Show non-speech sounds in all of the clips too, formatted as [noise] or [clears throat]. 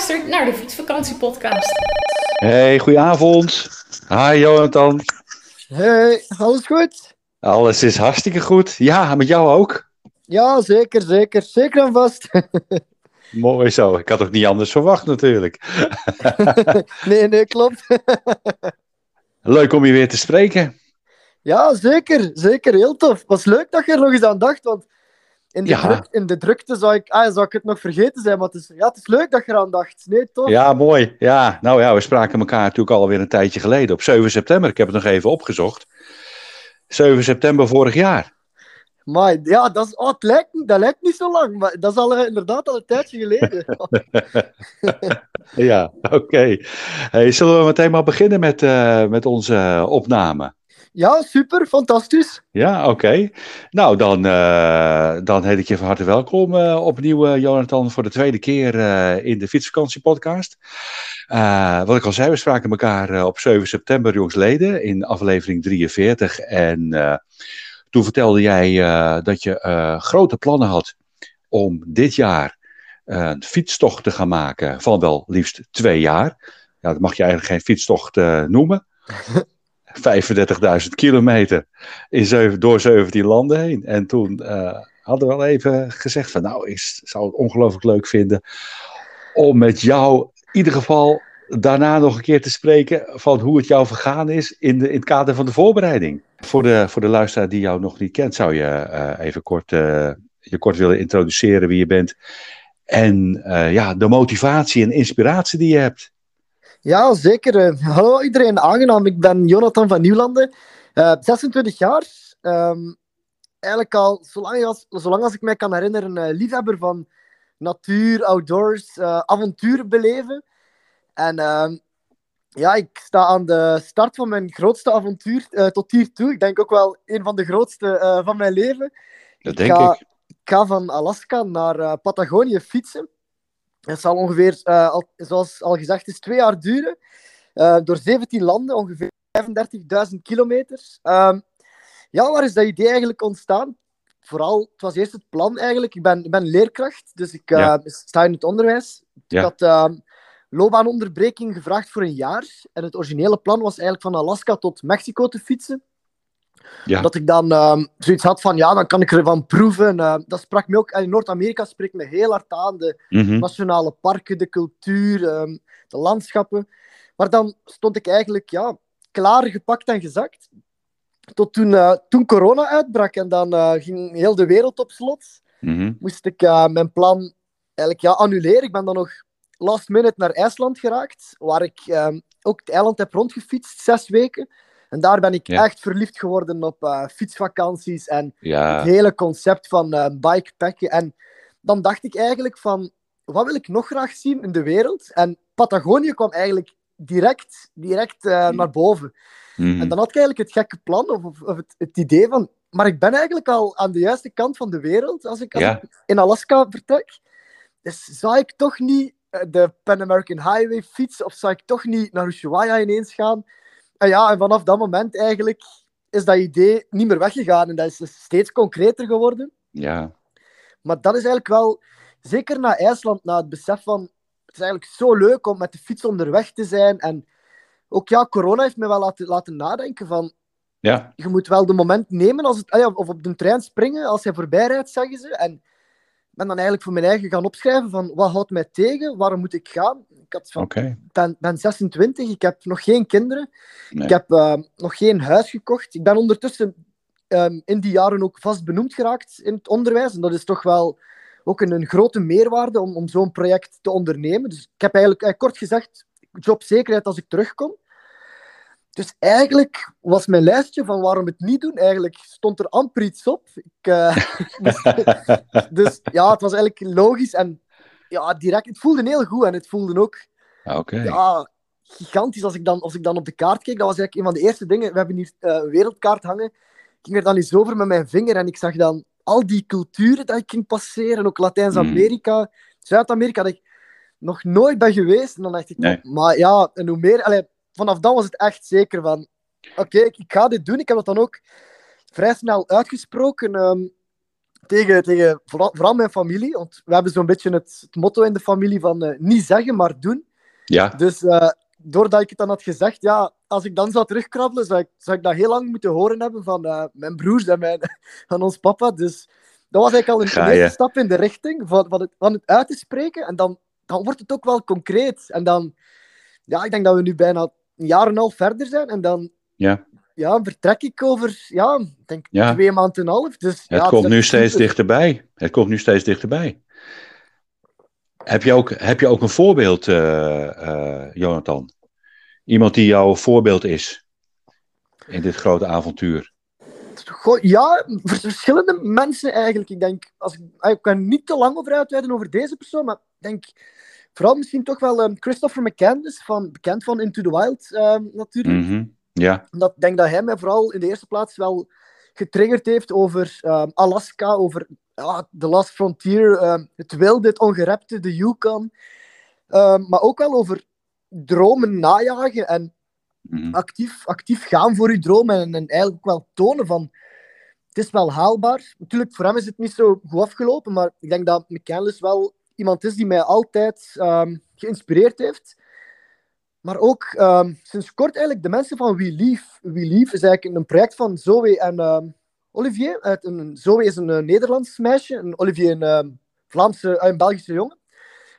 luistert naar de Fietsvakantiepodcast. Hey, goedenavond. Hi Jonathan. Hey, alles goed? Alles is hartstikke goed. Ja, met jou ook. Ja, zeker, zeker. Zeker en vast. [laughs] Mooi zo. Ik had ook niet anders verwacht natuurlijk. [laughs] nee, nee, klopt. [laughs] Leuk om je weer te spreken. ja, zeker. Zeker. Heel tof. Was leuk dat je er nog eens aan dacht, want in de, Ja. druk, in de drukte zou ik, ah, zou ik het nog vergeten zijn, maar het is, ja, het is leuk dat je eraan dacht. Nee, tof. Ja, mooi. Ja, nou ja, we spraken elkaar natuurlijk alweer een tijdje geleden. Op 7 september. Ik heb het nog even opgezocht. 7 september vorig jaar. Maar ja, dat, is, oh, het lijkt, dat lijkt niet zo lang, maar dat is al, eh, inderdaad al een tijdje geleden. [laughs] Ja, oké. Hey, zullen we meteen maar beginnen met, eh, met onze eh, opname? Ja, super. Fantastisch. Ja, oké. Nou, dan, eh, dan heet ik je van harte welkom eh, opnieuw, eh, Jonathan, voor de tweede keer in de Fietsvakantiepodcast. Wat ik al zei, we spraken elkaar op 7 september jongsleden in aflevering 43. En toen vertelde jij dat je grote plannen had om dit jaar een fietstocht te gaan maken van wel liefst twee jaar. Ja, dat mag je eigenlijk geen fietstocht noemen. [laughs] 35.000 kilometer in door 17 landen heen. En toen eh, hadden we al even gezegd van nou, ik zou het ongelooflijk leuk vinden om met jou in ieder geval daarna nog een keer te spreken van hoe het jou vergaan is in, de, in het kader van de voorbereiding. Voor de, voor de luisteraar die jou nog niet kent, zou je eh, even kort, eh, je kort willen introduceren wie je bent. En ja, de motivatie en inspiratie die je hebt. Ja, zeker. Eh, Hallo iedereen, aangenaam. Ik ben Jonathan van Nieuwlanden, eh, 26 jaar. Ehm, eigenlijk al zolang als, zolang als ik mij kan herinneren, een liefhebber van natuur, outdoors, eh, avontuur beleven. En ehm, ja, ik sta aan de start van mijn grootste avontuur eh, tot hiertoe. Ik denk ook wel een van de grootste eh, van mijn leven. Dat denk ga, ik. ik ga van Alaska naar eh, Patagonië fietsen. Het zal ongeveer, eh, al, zoals al gezegd is, twee jaar duren. Eh, door 17 landen, ongeveer 35.000 kilometer. Ehm, ja, waar is dat idee eigenlijk ontstaan? Vooral, het was eerst het plan eigenlijk. Ik ben, ik ben leerkracht, dus ik eh, Ja. sta in het onderwijs. Ja. Ik had ehm, loopbaanonderbreking gevraagd voor een jaar. En het originele plan was eigenlijk van Alaska tot Mexico te fietsen. Ja. Dat ik dan ehm, zoiets had van, ja, dan kan ik ervan proeven. Eh, dat sprak me ook, en in Noord-Amerika spreekt me heel hard aan. De Mhm. nationale parken, de cultuur, ehm, de landschappen. Maar dan stond ik eigenlijk ja, klaar gepakt en gezakt. Tot toen, eh, toen corona uitbrak en dan eh, ging heel de wereld op slot. Mhm. Moest ik mijn plan eigenlijk ja, annuleren. Ik ben dan nog last minute naar IJsland geraakt, waar ik ehm, ook het eiland heb rondgefietst, zes weken. En daar ben ik Ja. echt verliefd geworden op eh, fietsvakanties en Ja, het hele concept van eh bikepacken. En dan dacht ik eigenlijk van, wat wil ik nog graag zien in de wereld? En Patagonië kwam eigenlijk direct, direct eh, naar boven. Mhm. En dan had ik eigenlijk het gekke plan, of, of, het, het idee van, maar ik ben eigenlijk al aan de juiste kant van de wereld als ik, als Ja. ik in Alaska vertrek. Dus zou ik toch niet de Pan American Highway fietsen, of zou ik toch niet naar Ushuaia ineens gaan? En ja, en vanaf dat moment eigenlijk is dat idee niet meer weggegaan en dat is dus steeds concreter geworden. ja. Maar dat is eigenlijk wel, zeker na IJsland, na het besef van het is eigenlijk zo leuk om met de fiets onderweg te zijn. En ook ja, corona heeft me wel laten, laten nadenken van ja. je moet wel de moment nemen als het, ah of op de trein springen als hij voorbij rijdt, zeggen ze. En ben dan eigenlijk voor mijn eigen gaan opschrijven van wat houdt mij tegen, waarom moet ik gaan? Ik had van, ben, ben 26, ik heb nog geen kinderen, Nee. ik heb eh, nog geen huis gekocht. Ik ben ondertussen ehm, in die jaren ook vast benoemd geraakt in het onderwijs. En dat is toch wel ook een, een grote meerwaarde om, om zo'n project te ondernemen. Dus ik heb eigenlijk eh, kort gezegd jobzekerheid als ik terugkom. Dus eigenlijk was mijn lijstje van waarom het niet doen, eigenlijk stond er amper iets op. Ik, eh, [laughs] dus, dus ja, het was eigenlijk logisch. En ja, direct, het voelde heel goed en het voelde ook Ah, ja, gigantisch als ik, dan, als ik dan op de kaart keek. Dat was eigenlijk een van de eerste dingen. We hebben hier eh, een wereldkaart hangen. Ik ging er dan eens over met mijn vinger en ik zag dan al die culturen dat ik ging passeren. Ook Latijns-Amerika, Zuid-Amerika, dat ik nog nooit ben geweest. En dan dacht ik, Nee. maar ja, en hoe meer... Allee, vanaf dan was het echt zeker van... Oké, ik, ik ga dit doen. Ik heb dat dan ook vrij snel uitgesproken ehm, tegen, tegen vooral, vooral mijn familie. Want we hebben zo'n beetje het, het motto in de familie van eh, niet zeggen, maar doen. Ja, Dus eh, doordat ik het dan had gezegd, ja, als ik dan zou terugkrabbelen, zou ik, zou ik dat heel lang moeten horen hebben van eh, mijn broers en mijn, [laughs] van ons papa. Dus dat was eigenlijk al een, Ga eerste stap in de richting van, van, het, van het uit te spreken. En dan, dan wordt het ook wel concreet. En dan, ja, ik denk dat we nu bijna een jaar en een half verder zijn. En dan ja. ja, vertrek ik over, ja, ik denk Ja. twee maanden en een half. Dus, Het ja, komt nu steeds super. dichterbij. Het komt nu steeds dichterbij. Heb je ook, heb je ook een voorbeeld, eh, eh, Jonathan? Iemand die jouw voorbeeld is in dit grote avontuur? Goh, ja, vers- verschillende mensen eigenlijk. Ik denk, als ik, ik kan niet te lang over uitweiden over deze persoon, maar ik denk vooral misschien toch wel ehm, Christopher McCandless, van, bekend van Into the Wild ehm, natuurlijk. Mhm. Ja, Omdat ik denk dat hij mij vooral in de eerste plaats wel getriggerd heeft over ehm, Alaska, over ja, The Last Frontier, het wilde, het ongerepte, de Yukon. Ehm, maar ook wel over dromen najagen en Mhm. actief, actief gaan voor je droom en, en eigenlijk ook wel tonen van het is wel haalbaar. Natuurlijk, voor hem is het niet zo goed afgelopen, maar ik denk dat McCandless wel iemand is die mij altijd ehm, geïnspireerd heeft. Maar ook ehm, sinds kort eigenlijk de mensen van We Live. We Live is eigenlijk een project van Zoe en ehm, Olivier. Uit een, Zoe is een eh, Nederlands meisje en Olivier een Vlaamse, eh, een Belgische jongen.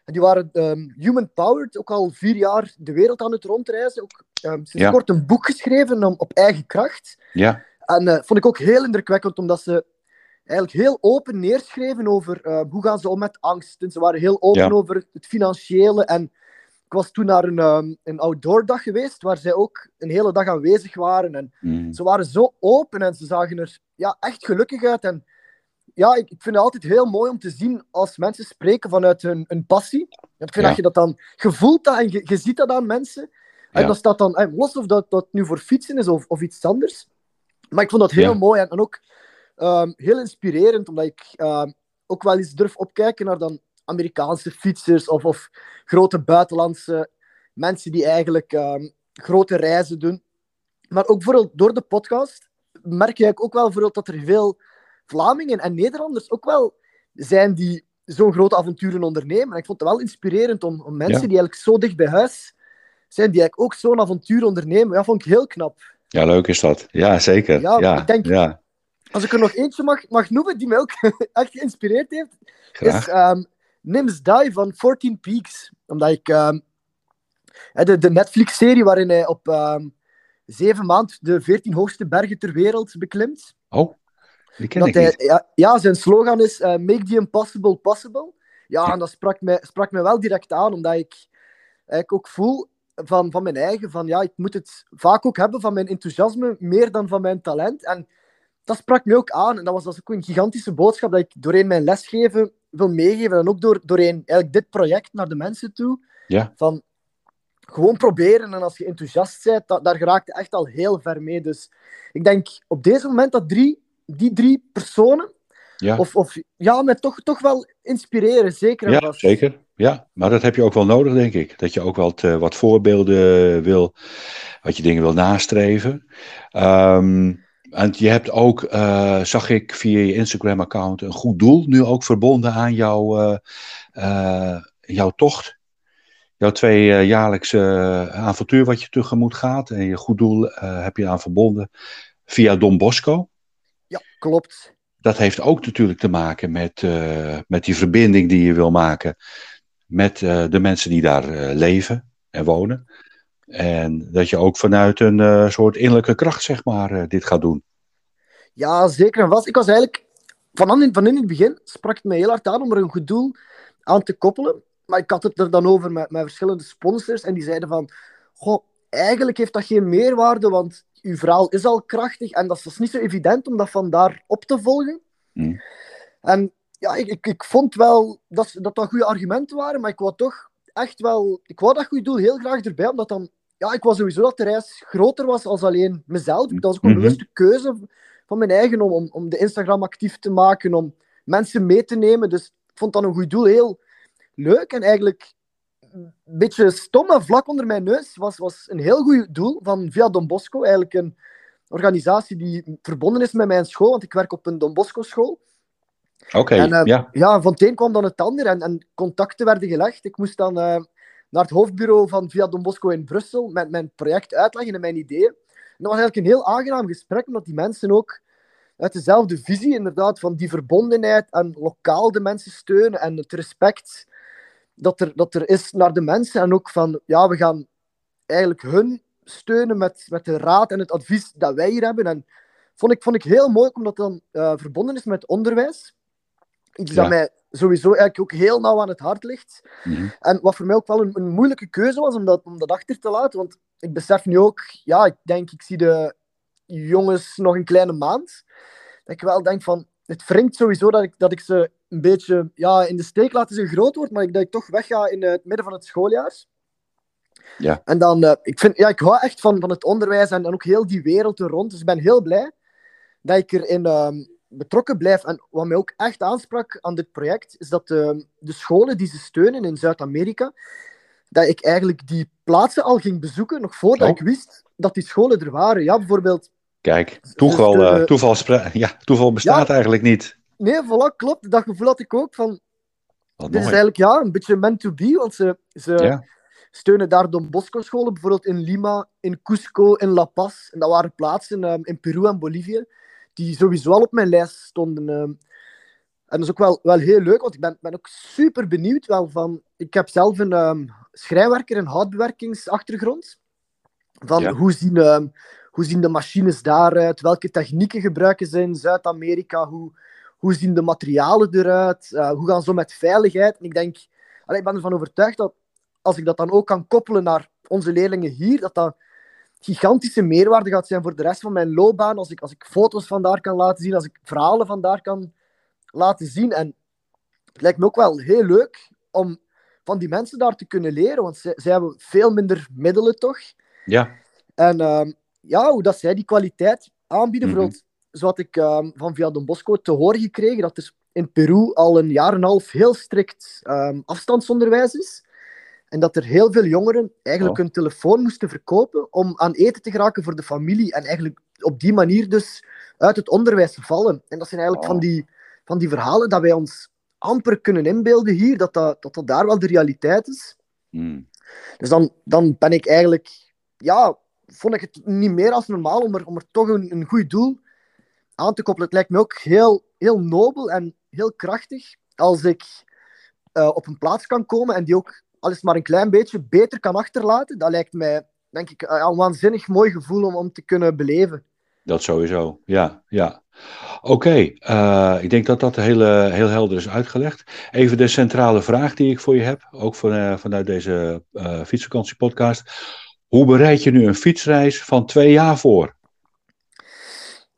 En die waren human powered, ook al vier jaar de wereld aan het rondreizen. Ook sinds Ja. kort een boek geschreven om, op eigen kracht. ja, En eh, vond ik ook heel indrukwekkend, omdat ze eigenlijk heel open neerschreven over eh, hoe gaan ze om met angst. En ze waren heel open Ja. over het financiële. En ik was toen naar een, ehm, een outdoor dag geweest, waar zij ook een hele dag aanwezig waren. En Mhm. ze waren zo open en ze zagen er ja, echt gelukkig uit. En ja, ik, ik vind het altijd heel mooi om te zien als mensen spreken vanuit hun, hun passie. En ik vind Ja. dat je dat dan, je voelt dat en je, je ziet dat aan mensen. En Ja. dat staat dan, eh, los of dat, dat nu voor fietsen is of, of iets anders. Maar ik vond dat heel mooi en, en ook ehm, heel inspirerend, omdat ik ehm, ook wel eens durf opkijken naar dan Amerikaanse fietsers of, of grote buitenlandse mensen die eigenlijk ehm, grote reizen doen. Maar ook bijvoorbeeld door de podcast merk je ook wel bijvoorbeeld dat er veel Vlamingen en Nederlanders ook wel zijn die zo'n grote avonturen ondernemen. En ik vond het wel inspirerend om, om mensen Ja. die eigenlijk zo dicht bij huis zijn, die eigenlijk ook zo'n avontuur ondernemen. Ja, vond ik heel knap. ja, leuk is dat. Ja, zeker. Ja, Ja, ik denk- ja, Als ik er nog eentje mag, mag noemen die mij ook [laughs] echt geïnspireerd heeft, graag. is ehm Nims Die van 14 Peaks. Omdat ik ehm, de, de Netflix-serie waarin hij op ehm, zeven maanden de 14 hoogste bergen ter wereld beklimt. Oh, die ken Dat ik hij, niet. ja, ja, zijn slogan is eh, Make the impossible possible. Ja, en dat sprak mij, sprak mij wel direct aan, omdat ik eigenlijk ook voel van, van mijn eigen, van ja, ik moet het vaak ook hebben van mijn enthousiasme, meer dan van mijn talent. En dat sprak me ook aan. En dat was, dat was ook een gigantische boodschap dat ik doorheen mijn lesgeven wil meegeven. En ook door, doorheen eigenlijk dit project naar de mensen toe. Ja. Van gewoon proberen. En als je enthousiast bent, dat, daar geraakt je echt al heel ver mee. Dus ik denk op deze moment dat drie, die drie personen, Ja. of, of ja, me toch, toch wel inspireren. Zeker en Ja, vast. zeker. Ja, maar dat heb je ook wel nodig, denk ik. Dat je ook wat, wat voorbeelden wil, wat je dingen wil nastreven. Ehm, en je hebt ook, eh, zag ik via je Instagram-account, een goed doel nu ook verbonden aan jouw, eh, eh, jouw tocht. Jouw twee jaarlijkse avontuur wat je tegemoet gaat. En je goed doel heb je aan verbonden via Don Bosco. Ja, klopt. dat heeft ook natuurlijk te maken met, met die verbinding die je wil maken met de mensen die daar leven en wonen. En dat je ook vanuit een eh, soort innerlijke kracht, zeg maar, eh, dit gaat doen. Ja, zeker en vast. Ik was eigenlijk van in, van in het begin sprak het me heel hard aan om er een goed doel aan te koppelen. Maar ik had het er dan over met, met verschillende sponsors en die zeiden van, goh, eigenlijk heeft dat geen meerwaarde, want uw verhaal is al krachtig en dat is dus niet zo evident om dat vandaar op te volgen. Hmm. En ja, ik, ik, ik vond wel dat dat, dat goede argumenten waren, maar ik wou toch echt wel... Ik wou dat goede doel heel graag erbij, omdat dan... Ja, ik was sowieso dat de reis groter was als alleen mezelf. Dat was ook een Mhm. bewuste keuze van mijn eigen om, om, om de Instagram actief te maken, om mensen mee te nemen. Dus ik vond dat een goed doel heel leuk en eigenlijk een beetje stom en vlak onder mijn neus was, was een heel goed doel van Via Don Bosco. Eigenlijk een organisatie die verbonden is met mijn school, want ik werk op een Don Bosco school. Oké, eh, ja. Ja, van het een kwam dan het ander en, en contacten werden gelegd. Ik moest dan eh, naar het hoofdbureau van Via Don Bosco in Brussel met mijn project uitleggen en mijn ideeën. En dat was eigenlijk een heel aangenaam gesprek, omdat die mensen ook uit dezelfde visie, inderdaad, van die verbondenheid en lokaal de mensen steunen en het respect dat er, dat er is naar de mensen. En ook van, ja, we gaan eigenlijk hun steunen met, met de raad en het advies dat wij hier hebben. En vond ik, vond ik heel mooi, omdat het dan eh, verbonden is met onderwijs. Iets Ja. dat mij sowieso eigenlijk ook heel nauw aan het hart ligt. Mhm. En wat voor mij ook wel een, een moeilijke keuze was om dat, om dat achter te laten. Want ik besef nu ook, ja, ik denk, ik zie de jongens nog een kleine maand. Dat ik wel denk van, het wringt sowieso dat ik, dat ik ze een beetje ja, in de steek laat als ze groot wordt, maar ik, dat ik toch wegga in het midden van het schooljaar. Ja. En dan, eh, ik, vind, ja, ik hou echt van, van het onderwijs en, ook heel die wereld er rond. Dus ik ben heel blij dat ik erin ehm, betrokken blijf. En wat mij ook echt aansprak aan dit project, is dat de, de scholen die ze steunen in Zuid-Amerika, dat ik eigenlijk die plaatsen al ging bezoeken, nog voordat Oh. ik wist dat die scholen er waren. Ja, bijvoorbeeld Kijk, toeval, Dus de- eh, toeval, ja, toeval bestaat eigenlijk niet. Nee, voilà, klopt. Dat gevoel had ik ook. Van, Wat dit is eigenlijk ja, een beetje meant to be, want ze, ze Ja. steunen daar Don Bosco-scholen, bijvoorbeeld in Lima, in Cusco, in La Paz. En dat waren plaatsen ehm, in Peru en Bolivie, die sowieso al op mijn lijst stonden. ehm. En dat is ook wel, wel heel leuk, want ik ben, ben ook super benieuwd. Wel van, ik heb zelf een ehm, schrijnwerker- en houtbewerkingsachtergrond. Van Ja. hoe, zien, ehm, hoe zien de machines daaruit? Welke technieken gebruiken ze in Zuid-Amerika? Hoe, hoe zien de materialen eruit? Eh, hoe gaan ze met veiligheid? En ik denk, allee, ik ben ervan overtuigd dat als ik dat dan ook kan koppelen naar onze leerlingen hier, dat dat gigantische meerwaarde gaat zijn voor de rest van mijn loopbaan. Als ik, als ik foto's van daar kan laten zien, als ik verhalen van daar kan laten zien. En het lijkt me ook wel heel leuk om van die mensen daar te kunnen leren, want zij, zij hebben veel minder middelen toch. Ja, En ehm, ja, hoe dat zij die kwaliteit aanbieden, bijvoorbeeld, zoals ik ehm, van Via Don Bosco te horen gekregen, dat er in Peru al een jaar en een half heel strikt ehm, afstandsonderwijs is. En dat er heel veel jongeren eigenlijk Oh. hun telefoon moesten verkopen om aan eten te geraken voor de familie. En eigenlijk op die manier dus uit het onderwijs vallen. En dat zijn eigenlijk Oh. van, die, van die verhalen dat wij ons amper kunnen inbeelden hier, dat dat, dat, dat daar wel de realiteit is. Mm. Dus dan, dan ben ik eigenlijk, ja, vond ik het niet meer als normaal om er, om er toch een, een goed doel aan te koppelen. Het lijkt me ook heel, heel nobel en heel krachtig als ik eh, op een plaats kan komen en die ook al is het maar een klein beetje beter kan achterlaten. Dat lijkt mij, denk ik, eh, een waanzinnig mooi gevoel om, om te kunnen beleven. Dat sowieso, ja. ja. Oké, eh, ik denk dat dat heel, eh, heel helder is uitgelegd. Even de centrale vraag die ik voor je heb, ook van, eh, vanuit deze eh fietsvakantiepodcast. Hoe bereid je nu een fietsreis van twee jaar voor?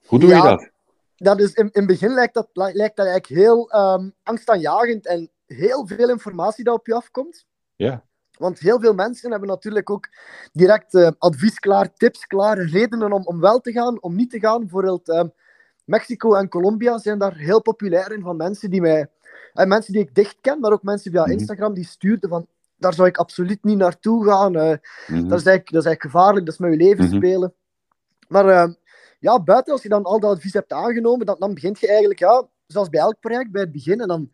Hoe doe je dat? dat is, in, in het begin lijkt dat, lijkt dat eigenlijk heel ehm, angstaanjagend en heel veel informatie dat op je afkomt. Ja, Want heel veel mensen hebben natuurlijk ook direct eh, advies klaar, tips klaar, redenen om, om wel te gaan, om niet te gaan. Bijvoorbeeld eh, Mexico en Colombia zijn daar heel populair in van mensen die mij, en mensen die ik dicht ken, maar ook mensen via Mhm. Instagram die stuurden van daar zou ik absoluut niet naartoe gaan. eh, mhm. dat, is eigenlijk, dat is eigenlijk gevaarlijk, dat is met je leven Mhm. spelen. Maar eh, ja, buiten, als je dan al dat advies hebt aangenomen, dan, dan begint je eigenlijk, ja, zoals bij elk project, bij het begin. En dan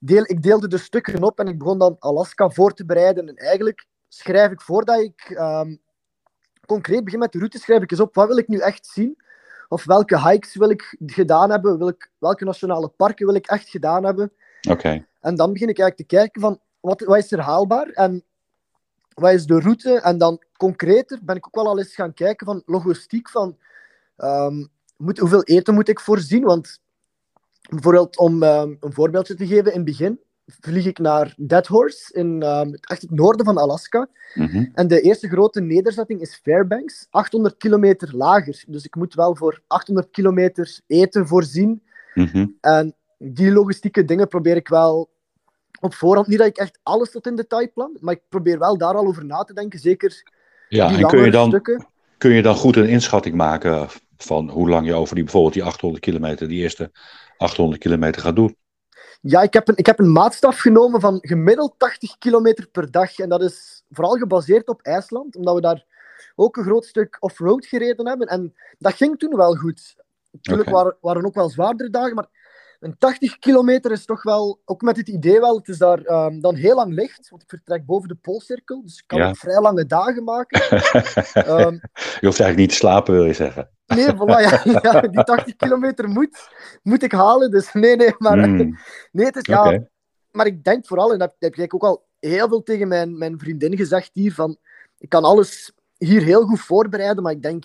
deel, ik deelde de stukken op en ik begon dan Alaska voor te bereiden. En eigenlijk schrijf ik voordat ik ehm, concreet begin met de route, schrijf ik eens op wat wil ik nu echt zien. Of welke hikes wil ik gedaan hebben, wil ik, welke nationale parken wil ik echt gedaan hebben. Oké, En dan begin ik eigenlijk te kijken van wat, wat is er haalbaar en wat is de route. En dan concreter ben ik ook wel al eens gaan kijken van logistiek van ehm, moet, hoeveel eten moet ik voorzien. Want bijvoorbeeld om ehm, een voorbeeldje te geven, in het begin vlieg ik naar Dead Horse in ehm, echt het noorden van Alaska. mhm. En de eerste grote nederzetting is Fairbanks, 800 kilometer lager. Dus ik moet wel voor 800 kilometer eten voorzien. Mhm. En die logistieke dingen probeer ik wel op voorhand. Niet dat ik echt alles tot in detail plan, maar ik probeer wel daar al over na te denken. Zeker Ja, die en kun je, dan, stukken. Kun je dan goed een inschatting maken van hoe lang je over die, bijvoorbeeld die 800 kilometer, die eerste 800 kilometer gaat doen? Ja, ik heb, een, ik heb een maatstaf genomen van gemiddeld 80 kilometer per dag. En dat is vooral gebaseerd op IJsland, omdat we daar ook een groot stuk off-road gereden hebben. En dat ging toen wel goed. Natuurlijk waren, waren ook wel zwaardere dagen, maar een 80 kilometer is toch wel, ook met het idee wel, het is daar ehm, dan heel lang licht, want ik vertrek boven de Poolcirkel, dus ik kan Ja. ook vrij lange dagen maken. [laughs] Ehm, Je hoeft eigenlijk niet te slapen, wil je zeggen. nee, voilà, ja, [laughs] ja, die 80 kilometer moet, moet ik halen, dus nee, nee, maar... Hmm, Nee, het is, ja, maar ik denk vooral, en dat heb ik ook al heel veel tegen mijn, mijn vriendin gezegd hier, van ik kan alles hier heel goed voorbereiden, maar ik denk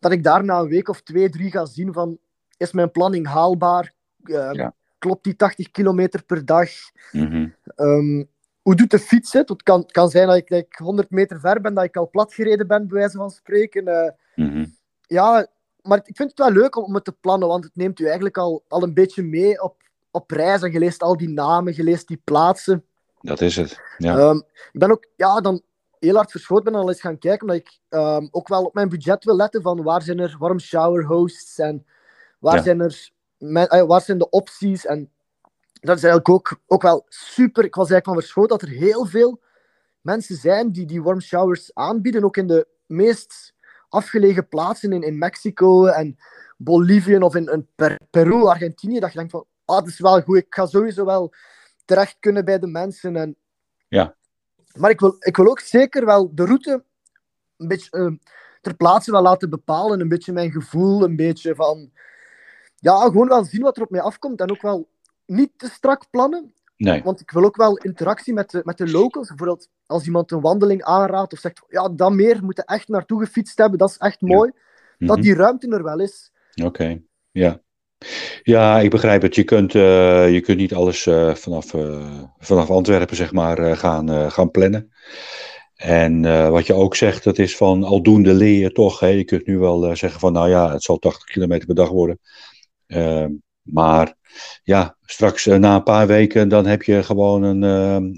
dat ik daar na een week of twee, drie ga zien van, is mijn planning haalbaar? Eh, Ja. Klopt die 80 kilometer per dag? Mhm. Ehm, hoe doet de fiets het? Het kan, kan zijn dat ik, dat ik 100 meter ver ben, dat ik al platgereden ben, bij wijze van spreken. Eh, Mhm. ja, maar ik vind het wel leuk om, om het te plannen, want het neemt u eigenlijk al, al een beetje mee op, op reis. En je leest al die namen, je leest die plaatsen. Dat is het. Ja. Ehm, ik ben ook ja, dan heel hard verschoten ben al eens gaan kijken, omdat ik ehm, ook wel op mijn budget wil letten van waar zijn er warm shower hosts en waar, Ja. zijn, er, eh, waar zijn de opties. En dat is eigenlijk ook, ook wel super. Ik was eigenlijk van verschoten dat er heel veel mensen zijn die die warm showers aanbieden, ook in de meest afgelegen plaatsen in, in Mexico en Bolivie of in, in Per- Peru, Argentinië, dat je denkt van, ah, dat is wel goed, ik ga sowieso wel terecht kunnen bij de mensen. En... Ja. Maar ik wil, ik wil ook zeker wel de route een beetje eh, ter plaatse wel laten bepalen, een beetje mijn gevoel, een beetje van, ja, gewoon wel zien wat er op mij afkomt en ook wel niet te strak plannen, Nee. want ik wil ook wel interactie met de, met de locals. Bijvoorbeeld als iemand een wandeling aanraadt of zegt, ja, dat meer moet je echt naartoe gefietst hebben, dat is echt Ja. mooi. Dat Mhm. die ruimte er wel is. Oké, ja. Ja, ik begrijp het. Je kunt, eh, je kunt niet alles eh, vanaf, eh, vanaf Antwerpen zeg maar, gaan, gaan plannen. En wat je ook zegt, dat is van aldoende leer je toch. Hè? Je kunt nu wel zeggen van, nou ja, het zal 80 kilometer per dag worden. Eh, maar ja, straks eh, na een paar weken, dan heb je gewoon een,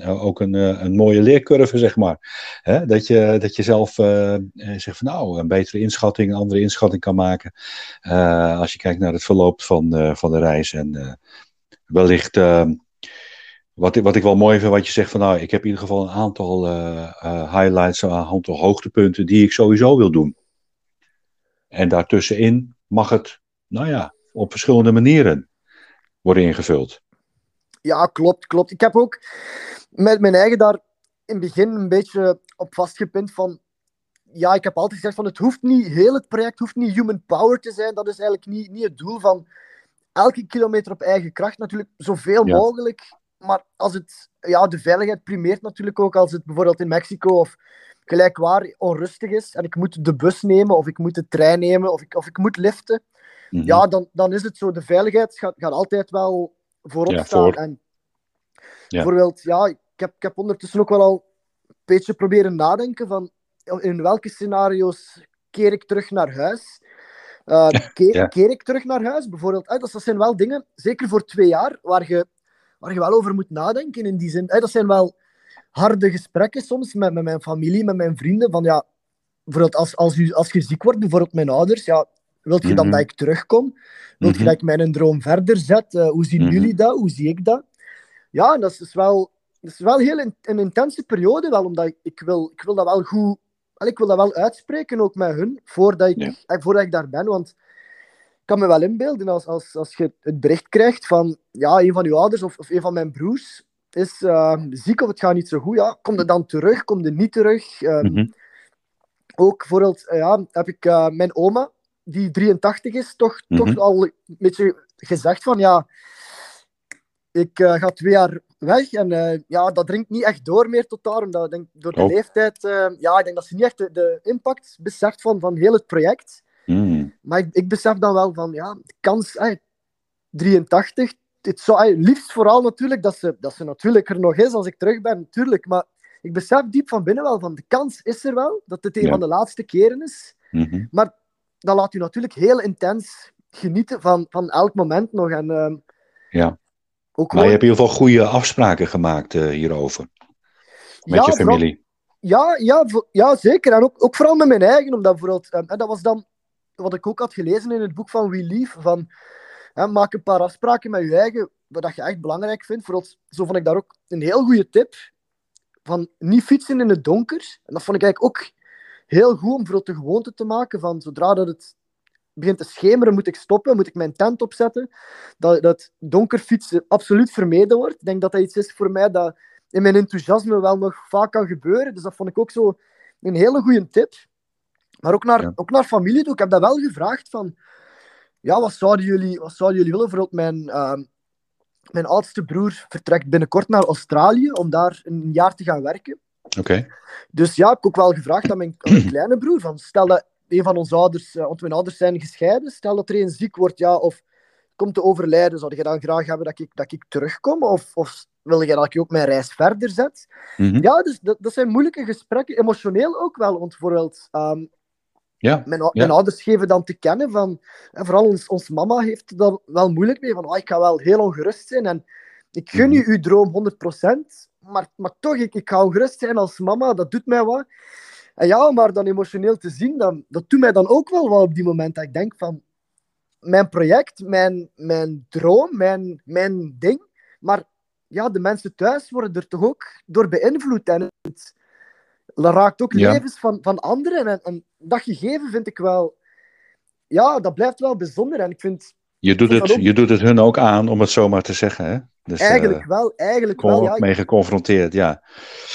eh, ook een, eh, een mooie leercurve, zeg maar. Hè? Dat, je, dat je zelf zegt van, nou, een betere inschatting, een andere inschatting kan maken. Als je kijkt naar het verloop van, van de reis. En wellicht, eh, wat, wat ik wel mooi vind, wat je zegt van nou, ik heb in ieder geval een aantal highlights, een aantal hoogtepunten die ik sowieso wil doen. En daartussenin mag het, nou ja, op verschillende manieren worden ingevuld. Ja, klopt, klopt. Ik heb ook met mijn eigen daar in het begin een beetje op vastgepind van... Ja, ik heb altijd gezegd van het hoeft niet, heel het project hoeft niet human power te zijn. Dat is eigenlijk niet, niet het doel van elke kilometer op eigen kracht. Natuurlijk zoveel Ja. mogelijk. Maar als het, ja, de veiligheid primeert natuurlijk ook als het bijvoorbeeld in Mexico of gelijk waar onrustig is en ik moet de bus nemen of ik moet de trein nemen of ik, of ik moet liften. Mhm. Ja, dan, dan is het zo. De veiligheid gaat, gaat altijd wel voorop Ja, staan. voor. En Ja. bijvoorbeeld, ja, ik heb, ik heb ondertussen ook wel al een beetje proberen nadenken van in welke scenario's keer ik terug naar huis. Eh, keer, Ja. keer ik terug naar huis, bijvoorbeeld. Dat, dat zijn wel dingen, zeker voor twee jaar, waar je, waar je wel over moet nadenken in die zin. Dat zijn wel harde gesprekken soms met, met mijn familie, met mijn vrienden. Van ja, bijvoorbeeld als, als, u, als je ziek wordt, bijvoorbeeld mijn ouders, ja, wilt je dan Mhm. dat ik terugkom? Wilt je Mhm. dat ik mijn droom verder zet? Eh, hoe zien Mhm. jullie dat? Hoe zie ik dat? Ja, en dat is dus wel, dat is wel heel in- een intense periode, wel, omdat ik, ik, wil, ik wil dat wel goed... Ik wil dat wel uitspreken, ook met hun, voordat ik, Ja. eh, voordat ik daar ben. Want ik kan me wel inbeelden, als, als, als je het bericht krijgt van ja, een van uw ouders of, of een van mijn broers is eh, ziek of het gaat niet zo goed, ja, kom er dan terug, kom er niet terug? Ehm, Mhm. ook bijvoorbeeld, eh, ja, heb ik eh, mijn oma, die 83 is, toch, toch Mhm. al een beetje gezegd van ja, ik eh, ga twee jaar weg en ja, dat dringt niet echt door meer tot daar, omdat ik denk, door de Oh. leeftijd, eh, ja, ik denk dat ze niet echt de, de impact beseft van, van heel het project. Mhm. Maar ik, ik besef dan wel van, ja, de kans, eh, 83, het zou, liefst vooral natuurlijk dat ze, dat ze natuurlijk er nog is als ik terug ben, natuurlijk, maar ik besef diep van binnen wel van, de kans is er wel, dat het een Ja. van de laatste keren is. Mhm. Maar dat laat u natuurlijk heel intens genieten van, van elk moment nog. En ehm, ja. Ook Maar je hebt in ieder geval goede afspraken gemaakt eh, hierover. Met Ja, je vooral- familie. Ja, ja, ja zeker. En ook, ook vooral met mijn eigen, omdat bijvoorbeeld, eh, en dat was dan wat ik ook had gelezen in het boek van We Lief, van hè, maak een paar afspraken met je eigen, wat dat je echt belangrijk vindt. Bijvoorbeeld, zo vond ik daar ook een heel goede tip, van niet fietsen in het donker. En dat vond ik eigenlijk ook heel goed om bijvoorbeeld de gewoonte te maken van, zodra dat het begint te schemeren, moet ik stoppen, moet ik mijn tent opzetten. Dat, dat donker fietsen absoluut vermeden wordt. Ik denk dat dat iets is voor mij dat in mijn enthousiasme wel nog vaak kan gebeuren. Dus dat vond ik ook zo een hele goede tip. Maar ook naar, Ja. ook naar familie toe. Ik heb dat wel gevraagd van... Ja, wat zouden jullie, wat zouden jullie willen? Bijvoorbeeld mijn, ehm, mijn oudste broer vertrekt binnenkort naar Australië om daar een jaar te gaan werken. Oké. Dus ja, ik heb ook wel gevraagd aan mijn, aan mijn [clears throat] kleine broer. Van, stel dat een van onze ouders, eh, want mijn ouders zijn gescheiden, stel dat er een ziek wordt ja, of komt te overlijden, zou je dan graag hebben dat ik, dat ik terugkom? Of, of wil je dat ik ook mijn reis verder zet? Mhm. Ja, dus dat, dat zijn moeilijke gesprekken, emotioneel ook wel. Want bijvoorbeeld, Ja. mijn, ou- mijn ouders geven dan te kennen van, en vooral ons, ons mama heeft er dan wel moeilijk mee, van oh, ik ga wel heel ongerust zijn en ik gun Mhm. u uw droom 100%, maar, maar toch, ik, ik ga ongerust zijn als mama, dat doet mij wat. En ja, maar dan emotioneel te zien, dan, dat doet mij dan ook wel wat op die moment. Dat ik denk van, mijn project, mijn, mijn droom, mijn, mijn ding, maar ja, de mensen thuis worden er toch ook door beïnvloed. En het raakt ook Ja. levens van, van anderen. En, en dat gegeven vind ik wel... Ja, dat blijft wel bijzonder. En ik vind Je, doet het, dat ook- je doet het hun ook aan, om het zo maar te zeggen. Hè? Dus, eh, eigenlijk wel, eigenlijk wel, ja. mee geconfronteerd, ja.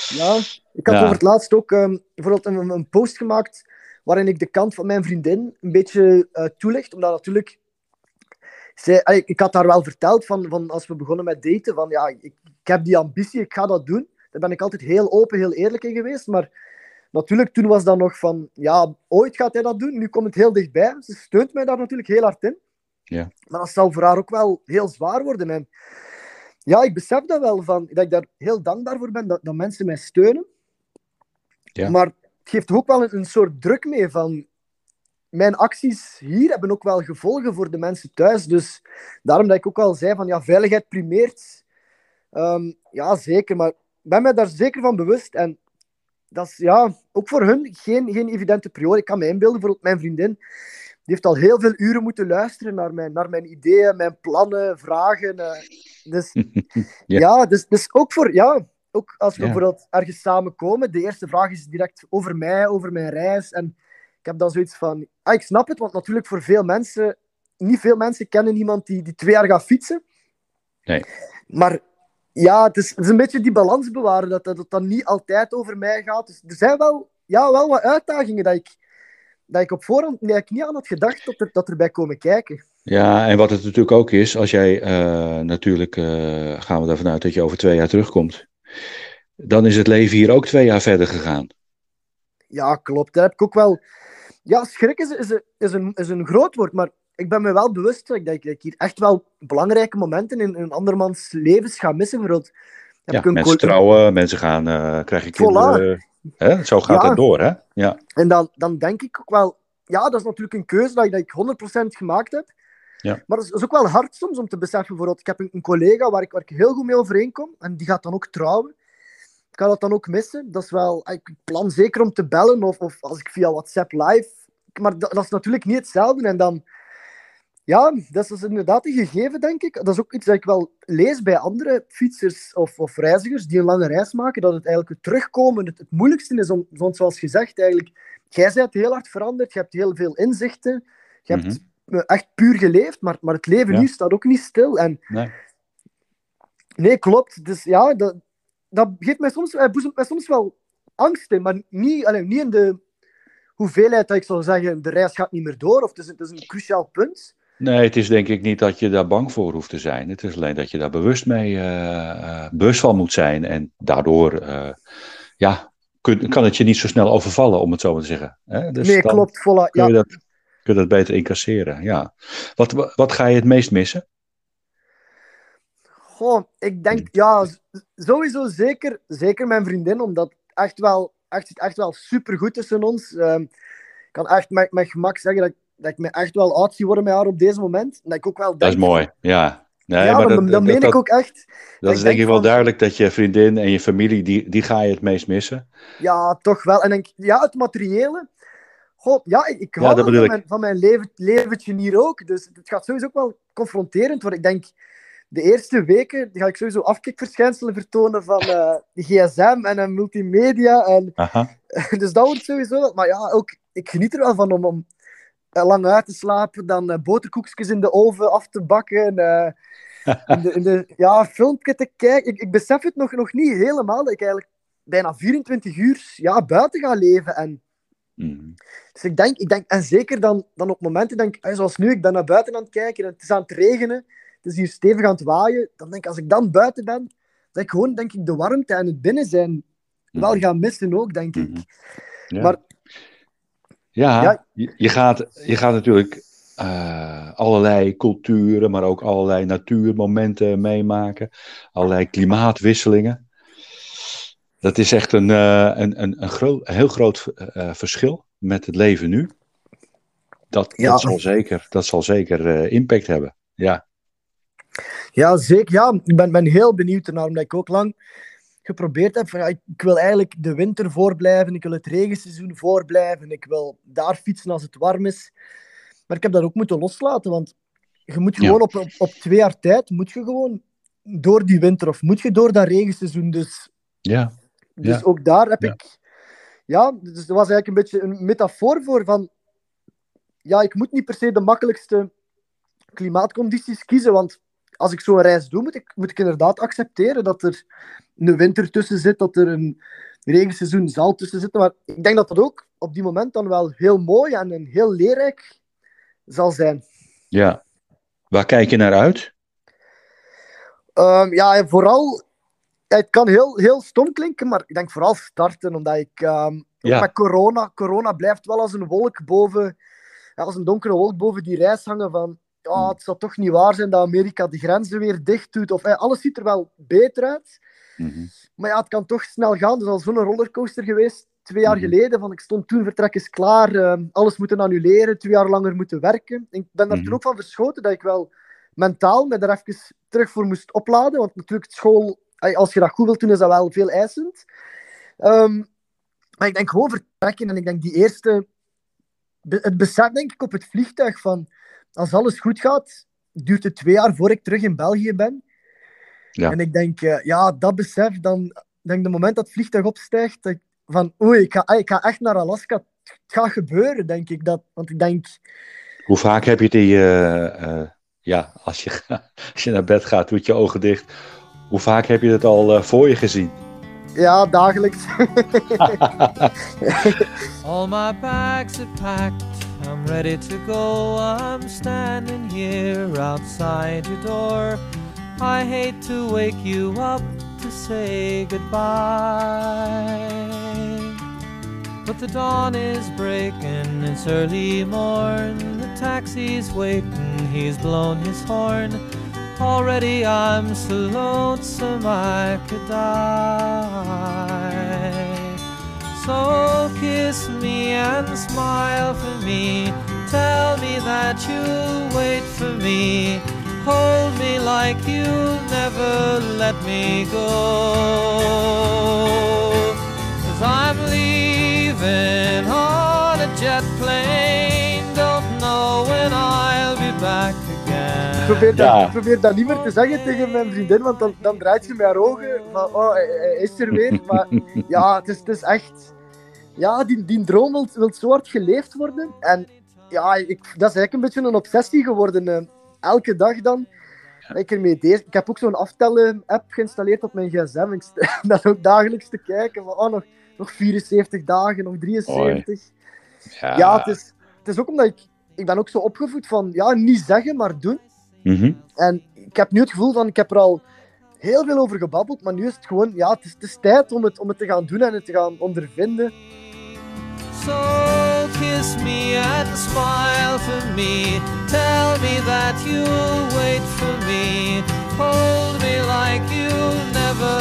Ja, ik had Ja. over het laatst ook ehm, bijvoorbeeld een, een post gemaakt waarin ik de kant van mijn vriendin een beetje eh, toelicht. Omdat natuurlijk... Zij, allee, ik had haar wel verteld van, van als we begonnen met daten, van ja, ik, ik heb die ambitie, ik ga dat doen. Daar ben ik altijd heel open, heel eerlijk in geweest. Maar natuurlijk, toen was dat nog van, ja, ooit gaat hij dat doen. Nu komt het heel dichtbij. Ze steunt mij daar natuurlijk heel hard in. Ja. Maar dat zal voor haar ook wel heel zwaar worden. En ja, ik besef dat wel, van, dat ik daar heel dankbaar voor ben, dat, dat mensen mij steunen. Ja. Maar het geeft ook wel een, een soort druk mee van... Mijn acties hier hebben ook wel gevolgen voor de mensen thuis. Dus daarom dat ik ook al zei van, ja, veiligheid primeert. Ehm, ja, zeker. Maar ben me daar zeker van bewust. En dat is ja, ook voor hun geen, geen evidente priori. Ik kan me inbeelden, bijvoorbeeld mijn vriendin, die heeft al heel veel uren moeten luisteren naar mijn, naar mijn ideeën, mijn plannen, vragen. eh. dus [laughs] Ja. ja, dus, dus ook voor, ja, ook als we Ja. bijvoorbeeld ergens samenkomen, de eerste vraag is direct over mij, over mijn reis. En ik heb dan zoiets van, ah, ik snap het, want natuurlijk voor veel mensen, niet veel mensen kennen iemand die, die twee jaar gaat fietsen. Nee. Maar ja, het is, het is een beetje die balans bewaren, dat, dat het dan niet altijd over mij gaat. Dus er zijn wel, ja, wel wat uitdagingen dat ik, dat ik op voorhand eigenlijk niet aan had gedacht dat, er, dat erbij komen kijken. Ja, en wat het natuurlijk ook is, als jij eh, natuurlijk, eh, gaan we ervan uit dat je over twee jaar terugkomt, dan is het leven hier ook twee jaar verder gegaan. Ja, klopt. Daar heb ik ook wel... Ja, schrik is, is, is, een, is een groot woord, maar ik ben me wel bewust dat ik, dat ik, hier echt wel belangrijke momenten in, in een andermans levens ga missen. Bijvoorbeeld, Ja, mensen trouwen, mensen gaan, eh krijgen Voilà. kinderen. Hè? Zo gaat Ja. het door, hè? Ja. En dan, dan denk ik ook wel... Ja, dat is natuurlijk een keuze dat ik, dat ik 100% gemaakt heb. Ja. Maar het is, is ook wel hard soms om te beseffen. Bijvoorbeeld, ik heb een, een collega waar ik, waar ik heel goed mee overeenkom. En die gaat dan ook trouwen. Ik ga dat dan ook missen. Dat is wel... Ik plan zeker om te bellen. Of, of als ik via WhatsApp live... Maar dat, dat is natuurlijk niet hetzelfde. En dan... Ja, dat is dus inderdaad een gegeven, denk ik. Dat is ook iets dat ik wel lees bij andere fietsers of, of reizigers die een lange reis maken, dat het eigenlijk het terugkomen het, het moeilijkste is om, want zoals gezegd, eigenlijk, jij bent heel hard veranderd, je hebt heel veel inzichten, je hebt eh, echt puur geleefd, maar, maar het leven Ja. nu staat ook niet stil. En Nee. nee, klopt. Dus ja, dat, dat geeft mij soms, eh, boezemt mij soms wel angst in, maar niet, allee, niet in de hoeveelheid dat ik zou zeggen, de reis gaat niet meer door, of het is, het is een cruciaal punt. Nee, het is denk ik niet dat je daar bang voor hoeft te zijn. Het is alleen dat je daar bewust mee eh, bewust van moet zijn. En daardoor eh, ja, kun, kan het je niet zo snel overvallen, om het zo maar te zeggen. Hè? Dus nee, klopt, voilà. Kun Ja, je, dat, kun je dat beter incasseren. Ja. Wat, wat, ga je het meest missen? Goh, ik denk, ja, sowieso zeker, zeker mijn vriendin, omdat het echt wel, echt, echt wel super goed tussen ons. Ehm, ik kan echt met, met gemak zeggen dat ik, dat ik me echt wel oud zie worden met haar op deze moment. En dat ik ook wel Dat is mooi. Ja, Nee, ja, maar dat, dat, dat meen dat- ik ook echt. dat is denk ik wel van- duidelijk dat je vriendin en je familie, die, die ga je het meest missen. Ja, toch wel. En denk, ja, het materiële. God, ja, ik, hou van ik. mijn, van mijn leven, leventje hier ook. Dus het gaat sowieso ook wel confronterend worden. Ik denk, de eerste weken ga ik sowieso afkikverschijnselen vertonen van eh, de gsm en een multimedia. En, Aha. [laughs] dus dat wordt sowieso. Maar ja, ook, ik geniet er wel van om, om eh, lang uit te slapen, dan eh, boterkoekjes in de oven af te bakken. eh, in de, in de, [laughs] ja, filmpje te kijken. Ik, ik besef het nog, nog niet helemaal, dat ik eigenlijk bijna 24 uur ja, buiten ga leven. En, Mhm. dus ik denk, ik denk, en zeker dan, dan op momenten, denk, eh, zoals nu, ik ben naar buiten aan het kijken en het is aan het regenen, het is hier stevig aan het waaien, dan denk ik, als ik dan buiten ben, dat ik gewoon, denk ik, de warmte en het binnen zijn wel ga missen ook, denk ik. Mhm. Ja. Maar Ja, Ja. Je, je gaat, je gaat natuurlijk eh, allerlei culturen, maar ook allerlei natuurmomenten meemaken. Allerlei klimaatwisselingen. Dat is echt een, eh, een, een, een, groot, een heel groot eh, verschil met het leven nu. Dat, Ja. dat zal zeker, dat zal zeker impact hebben. Ja. Ja, zeker. Ja, ik ben, ben heel benieuwd ernaar, omdat ik ook lang geprobeerd heb van ja, ik, wil eigenlijk de winter voorblijven, ik wil het regenseizoen voorblijven, ik wil daar fietsen als het warm is. Maar ik heb dat ook moeten loslaten, want je moet Ja. gewoon op, op, op twee jaar tijd, moet je gewoon door die winter of moet je door dat regenseizoen. Dus, Ja. dus Ja. ook daar heb ik... Ja, dus dat was eigenlijk een beetje een metafoor voor van... Ja, ik moet niet per se de makkelijkste klimaatcondities kiezen, want als ik zo'n reis doe, moet ik, moet ik inderdaad accepteren dat er een winter tussen zit, dat er een regenseizoen zal tussen zitten. Maar ik denk dat dat ook op die moment dan wel heel mooi en, heel leerrijk zal zijn. ja. Waar kijk je naar uit? Ehm, ja, vooral... het kan heel, heel stom klinken, maar ik denk vooral starten, omdat ik... ehm, Ja. met corona, corona blijft wel als een wolk boven... Als een donkere wolk boven die reis hangen van... Ja, Hmm. het zal toch niet waar zijn dat Amerika de grenzen weer dicht doet. Of, eh, alles ziet er wel beter uit. Mhm. Maar ja, het kan toch snel gaan. Het is al zo'n rollercoaster geweest, twee jaar Mhm. geleden. Van, ik stond toen, vertrek is klaar, ehm, alles moeten annuleren, twee jaar langer moeten werken. Ik ben daar Mhm. toen ook van verschoten dat ik wel mentaal me daar even terug voor moest opladen. Want natuurlijk, school, als je dat goed wilt doen, is dat wel veel eisend. Ehm, maar ik denk gewoon vertrekken. En ik denk die eerste... Het besef, denk ik, op het vliegtuig van... Als alles goed gaat, duurt het twee jaar voor ik terug in België ben. Ja. En ik denk, eh, ja, dat besef, dan denk de moment dat het vliegtuig opstijgt, dat ik van oei, ik ga, ik ga echt naar Alaska. Het gaat gebeuren, denk ik. Dat, want ik denk, Hoe vaak heb je die, eh, eh, ja, als je, [laughs] als je naar bed gaat, doet je ogen dicht. Hoe vaak heb je het al voor je gezien? ja, dagelijks. [laughs] All my bags are packed, I'm ready to go. I'm standing here outside your door. I hate to wake you up to say goodbye. But the dawn is breaking, it's early morn. The taxi's waiting, he's blown his horn. Already I'm so lonesome I could die. So kiss me and smile for me. Tell me that you'll wait for me. Hold me like you'll never let me go. Cause I'm leaving on a jet plane. Don't know when I'll be back again. Ik probeer, dat, Ja. ik probeer dat niet meer te zeggen tegen mijn vriendin, want dan, dan draait ze met haar ogen van, oh, hij is er weer. Maar [laughs] ja, het is, het is echt... Ja, die, die droom wil, wil zo hard geleefd worden. En ja, ik, dat is eigenlijk een beetje een obsessie geworden. Elke dag dan. dat Ik, ermee deed. ik heb ook zo'n aftellen-app geïnstalleerd op mijn gsm. Ik sta [laughs] dan ook dagelijks te kijken van, oh, nog, nog 74 dagen, nog 73. Ja. Ja, het is, het is ook omdat ik... Ik ben ook zo opgevoed van, ja, niet zeggen, maar doen. Mhm. En ik heb nu het gevoel van, ik heb er al heel veel over gebabbeld, maar nu is het gewoon, ja, het is, het is tijd om het, om het te gaan doen en het te gaan ondervinden. So kiss me and smile for me. Tell me that you'll wait for me. Hold me like you'll never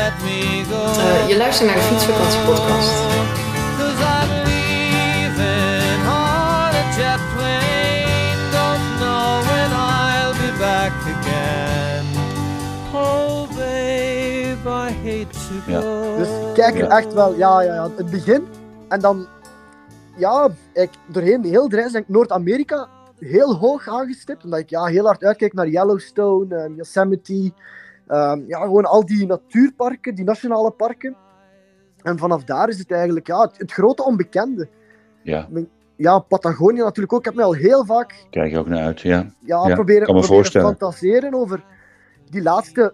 let me go. Uh, je luistert naar de fietsvakantiepodcast. Cause I believe in on a jet plane. Don't know when I'll be back again. Oh babe, I hate to go. Ja. Dus kijk er echt wel, ja, ja, ja. Het begin en dan ja, ik, doorheen heel de reis denk ik Noord-Amerika heel hoog aangestipt. Omdat ik ja, heel hard uitkijk naar Yellowstone, eh, Yosemite. ehm, ja, gewoon al die natuurparken, die nationale parken. En vanaf daar is het eigenlijk ja, het, het grote onbekende. Ja, Ja, Patagonië natuurlijk ook. Ik heb me al heel vaak kijk je ook naar uit. Ja, ja, Ja, proberen, kan me proberen voorstellen. fantaseren over die laatste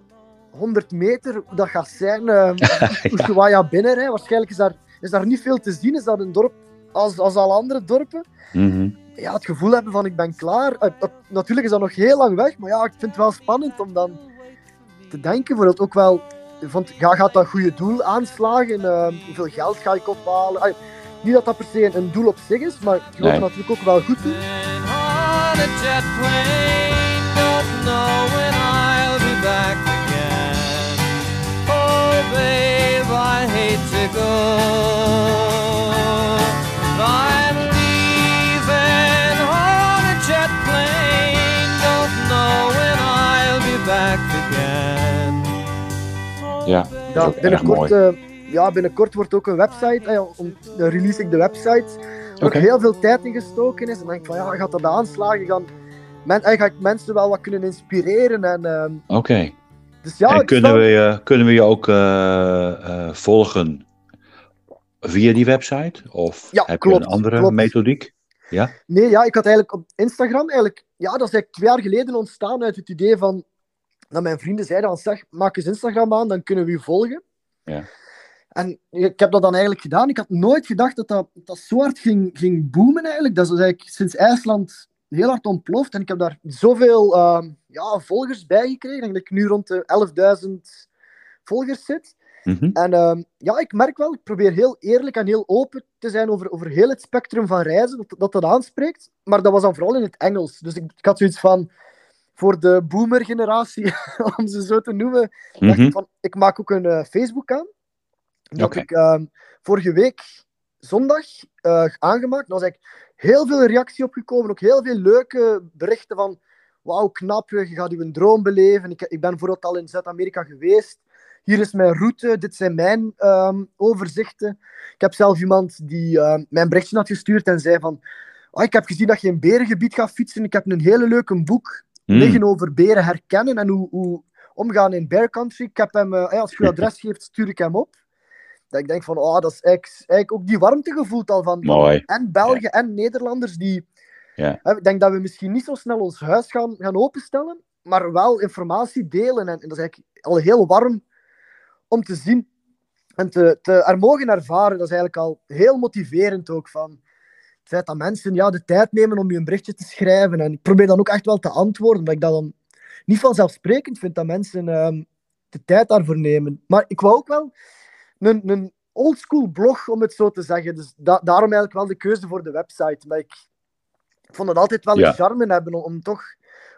100 meter, hoe dat gaat zijn. [laughs] Uh, Ushuaia binnen, hè. waarschijnlijk is daar, is daar niet veel te zien. Is dat een dorp als, als alle andere dorpen? Mhm. Ja, het gevoel hebben van ik ben klaar. Eh, eh, natuurlijk is dat nog heel lang weg, maar ja, ik vind het wel spannend om dan te denken. Bijvoorbeeld ook wel, van, ja, gaat dat goede doel aanslagen? Eh, hoeveel geld ga ik ophalen? Niet dat dat per se een doel op zich is, maar Nee. het natuurlijk ook wel goed doen. Oh, babe, I hate to go. Ja. Ja, binnenkort, eh, ja, binnenkort wordt ook een website, eh, om, dan release ik de website, waar ook Oké. heel veel tijd in gestoken is. En dan denk ik van, ja, gaat dat aanslagen? Gaan, men, eh, ga ik mensen wel wat kunnen inspireren? En, ehm, Oké. dus ja, en kunnen we, je, kunnen we je ook volgen via die website? Of Ja, heb klopt, je een andere klopt. methodiek? Nee, ja, ik had eigenlijk op Instagram, eigenlijk, ja, dat is eigenlijk twee jaar geleden ontstaan uit het idee van, dat mijn vrienden zeiden van, zeg, maak eens Instagram aan, dan kunnen we je volgen. Ja. En ik heb dat dan eigenlijk gedaan. Ik had nooit gedacht dat dat, dat zo hard ging, ging boomen eigenlijk. Dat is dus eigenlijk sinds IJsland heel hard ontploft. En ik heb daar zoveel ehm, ja, volgers bij gekregen. Ik denk dat ik nu rond de 11.000 volgers zit. Mhm. En ehm, ja, ik merk wel, ik probeer heel eerlijk en heel open te zijn over, over heel het spectrum van reizen, dat, dat dat aanspreekt. Maar dat was dan vooral in het Engels. Dus ik, ik had zoiets van, voor de boomer-generatie, [laughs] om ze zo te noemen, dacht Mhm. ik van, ik maak ook een eh, Facebook aan. Dat Oké. ik ehm, vorige week zondag eh, aangemaakt. Daar was eigenlijk heel veel reactie op gekomen. Ook heel veel leuke berichten van, wauw, knap, je gaat je droom beleven. Ik, ik ben bijvoorbeeld al in Zuid-Amerika geweest. Hier is mijn route, dit zijn mijn ehm, overzichten. Ik heb zelf iemand die ehm, mij een berichtje had gestuurd en zei van, "Ah, ik heb gezien dat je in berengebied gaat fietsen. Ik heb een hele leuke boek Mm. liggen over beren herkennen en hoe, hoe omgaan in bear country. Ik heb hem, eh, als je je [laughs] adres geeft, stuur ik hem op. Dat ik denk van, oh, dat is eigenlijk, eigenlijk ook die warmte gevoeld al van, Mooi. en Belgen en Nederlanders die... Ja. Ik denk dat we misschien niet zo snel ons huis gaan, gaan openstellen, maar wel informatie delen. En, en dat is eigenlijk al heel warm om te zien en te, te er mogen ervaren. Dat is eigenlijk al heel motiverend ook van het feit dat mensen ja, de tijd nemen om je een berichtje te schrijven. En ik probeer dan ook echt wel te antwoorden, omdat ik dat dan niet vanzelfsprekend vind dat mensen ehm, de tijd daarvoor nemen. Maar ik wou ook wel een, een oldschool blog, om het zo te zeggen. Dus da- daarom eigenlijk wel de keuze voor de website. Maar ik, ik vond het altijd wel Ja. een charme hebben om, om toch...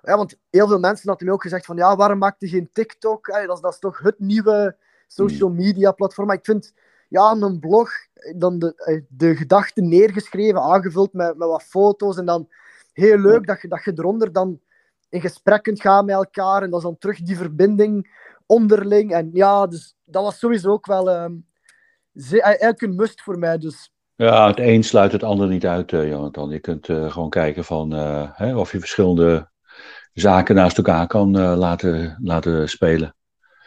Ja, want heel veel mensen hadden me ook gezegd van ja, waarom maakte je geen TikTok? Dat, is, dat is toch het nieuwe social media platform. Maar ik vind ja, een blog, dan de, eh, de gedachten neergeschreven, aangevuld met, met wat foto's. En dan heel leuk dat je, dat je eronder dan in gesprek kunt gaan met elkaar. En dat is dan terug die verbinding onderling. En ja, dus dat was sowieso ook wel ze- eigenlijk een must voor mij. Dus Ja, het een sluit het ander niet uit, eh, Jonathan. Je kunt gewoon kijken van, hè, of je verschillende zaken naast elkaar kan laten, laten spelen.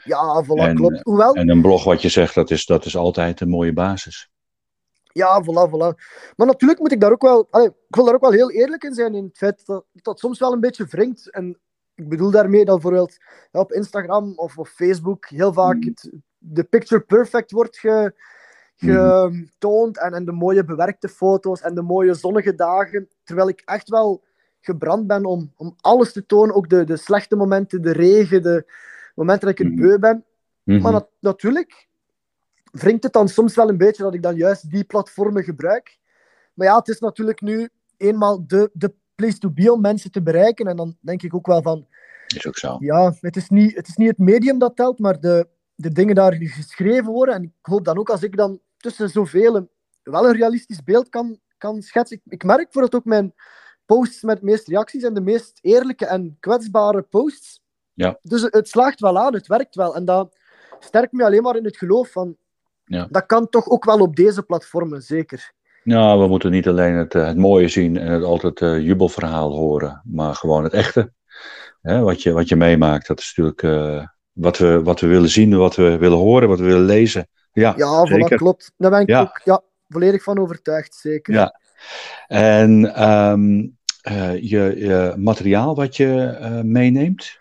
Ja, voilà, En, klopt. Hoewel, En een blog, wat je zegt, dat is, dat is altijd een mooie basis. Ja, voilà, voilà. Maar natuurlijk moet ik daar ook wel... allee, ik wil daar ook wel heel eerlijk in zijn in het feit dat dat soms wel een beetje wringt. En ik bedoel daarmee dat bijvoorbeeld ja, op Instagram of op Facebook heel vaak het, de picture perfect wordt ge, getoond en, en de mooie bewerkte foto's en de mooie zonnige dagen. Terwijl ik echt wel gebrand ben om, om alles te tonen. Ook de, de slechte momenten, de regen, de momenten dat ik het Mhm. beu ben. Mhm. Maar nat- natuurlijk wringt het dan soms wel een beetje dat ik dan juist die platformen gebruik. Maar ja, het is natuurlijk nu eenmaal de, de place to be om mensen te bereiken. En dan denk ik ook wel van, Is ook zo. ja, het is niet het, is niet het medium dat telt, maar de, de dingen daar die geschreven worden. En ik hoop dan ook als ik dan tussen zoveel een- wel een realistisch beeld kan, kan schetsen. Ik, ik merk bijvoorbeeld ook mijn posts met de meeste reacties en de meest eerlijke en kwetsbare posts. Ja. Dus het, slaagt wel aan, het werkt wel. En dat sterk me alleen maar in het geloof van... Ja. Dat kan toch ook wel op deze platformen, zeker. Nou, we moeten niet alleen het, eh, het mooie zien en het altijd eh, jubelverhaal horen, maar gewoon het echte. Hè, wat, je, wat je meemaakt, dat is natuurlijk eh, wat, we, wat we willen zien, wat we willen horen, wat we willen lezen. Ja, Ja, voilà, klopt. Daar ben ik Ja. ook ja, volledig van overtuigd, zeker. Ja. En ehm, eh, je, je materiaal wat je meeneemt,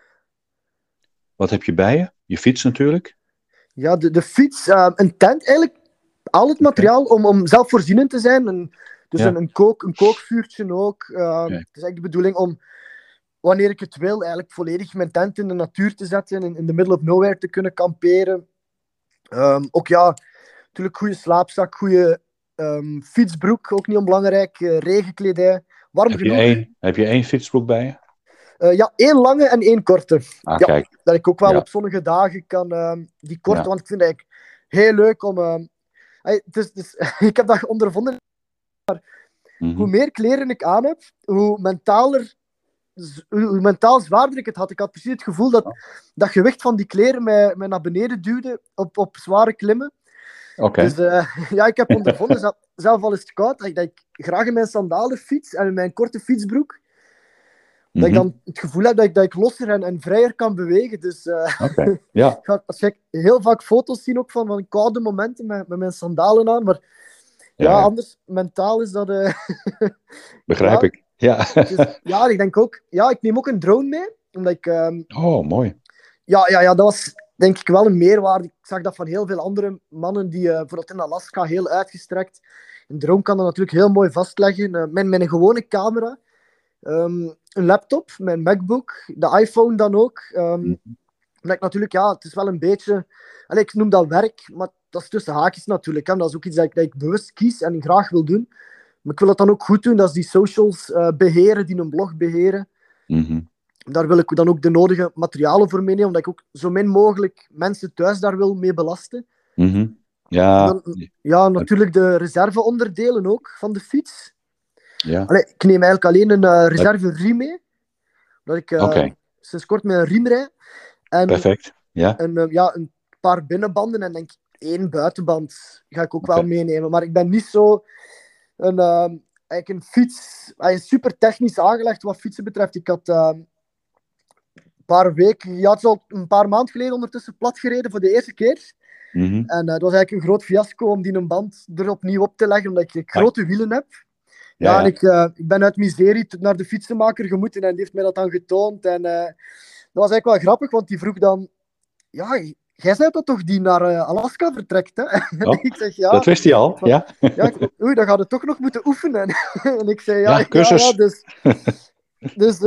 wat heb je bij je? Je fiets natuurlijk. Ja, de, de fiets, eh, een tent, eigenlijk al het materiaal om, om zelfvoorzienend te zijn. Een, dus Ja. een, een, kook, een kookvuurtje ook. Eh. Het is eigenlijk de bedoeling om, wanneer ik het wil, eigenlijk volledig mijn tent in de natuur te zetten, in, in the middle of nowhere te kunnen kamperen. Ehm, ook ja, natuurlijk goede slaapzak, goede ehm, fietsbroek, ook niet onbelangrijk, eh, regenkledij. Warm Heb je, één, heb je één fietsbroek bij je? Eh, ja, één lange en één korte. Ah, Ja. kijk. Dat ik ook wel Ja. op zonnige dagen kan ehm, die korte, Ja. want ik vind het eigenlijk heel leuk om. is, het is- [laughs] ik heb dat ondervonden. Mhm. Hoe meer kleren ik aan heb, hoe mentaler, hoe mentaal zwaarder ik het had. Ik had precies het gevoel dat dat gewicht van die kleren mij, mij naar beneden duwde op, op zware klimmen. Dus eh, [laughs] ja, ik heb ondervonden, zelf, zelf al is het koud, dat ik, dat ik graag in mijn sandalen fiets en in mijn korte fietsbroek. Dat ik Mhm. dan het gevoel heb dat ik, dat ik losser en, en vrijer kan bewegen. Dus eh, Oké. [laughs] Ja, ik ga als ik heel vaak foto's zien ook van, van koude momenten met, met mijn sandalen aan. Maar ja, ja, anders, mentaal is dat... eh, [laughs] begrijp ja. ik. Ja. dus, ja, ik denk ook... Ja, ik neem ook een drone mee. Omdat ik... ehm, Oh, mooi. ja, ja, ja, dat was denk ik wel een meerwaarde. Ik zag dat van heel veel andere mannen die eh bijvoorbeeld in Alaska heel uitgestrekt. Een drone kan dat natuurlijk heel mooi vastleggen. Eh, met, met een gewone camera. Ehm, een laptop, mijn MacBook, de iPhone dan ook. Ehm, Mhm. omdat ik natuurlijk, ja, het is wel een beetje... Ik noem dat werk, maar dat is tussen haakjes natuurlijk. Hè. Dat is ook iets dat ik, dat ik bewust kies en graag wil doen. Maar ik wil dat dan ook goed doen. Dat is die socials eh, beheren, die een blog beheren Mhm. daar wil ik dan ook de nodige materialen voor meenemen, omdat ik ook zo min mogelijk mensen thuis daar wil mee belasten. Mhm. Ja, Dan- Ja, natuurlijk de reserveonderdelen ook van de fiets. Ja. Allee, ik neem eigenlijk alleen een eh, reserve riem mee. Dat ik eh, Oké. sinds kort met een riem rijd. En perfect. Ja, een, eh, ja, een paar binnenbanden en denk ik één buitenband ga ik ook wel meenemen. Maar ik ben niet zo een, ehm, eigenlijk een fiets... Hij is super technisch aangelegd wat fietsen betreft. Ik had ehm, een paar weken... Ja, het is al een paar maanden geleden ondertussen plat gereden voor de eerste keer. Mhm. En dat was eigenlijk een groot fiasco om die een band er opnieuw op te leggen, omdat ik grote wielen heb. Ja, en ik, eh, ik ben uit miserie naar de fietsenmaker gemoeten en die heeft mij dat dan getoond. En eh, dat was eigenlijk wel grappig, want die vroeg dan... Ja, jij zei dat toch die naar eh, Alaska vertrekt, hè? [laughs] Oh, ik zeg, ja. Dat wist hij al, ja? [laughs] ja ik- oei, dan gaat het toch nog moeten oefenen. [laughs] en ik zei, ja, cursus. ja, dus... dus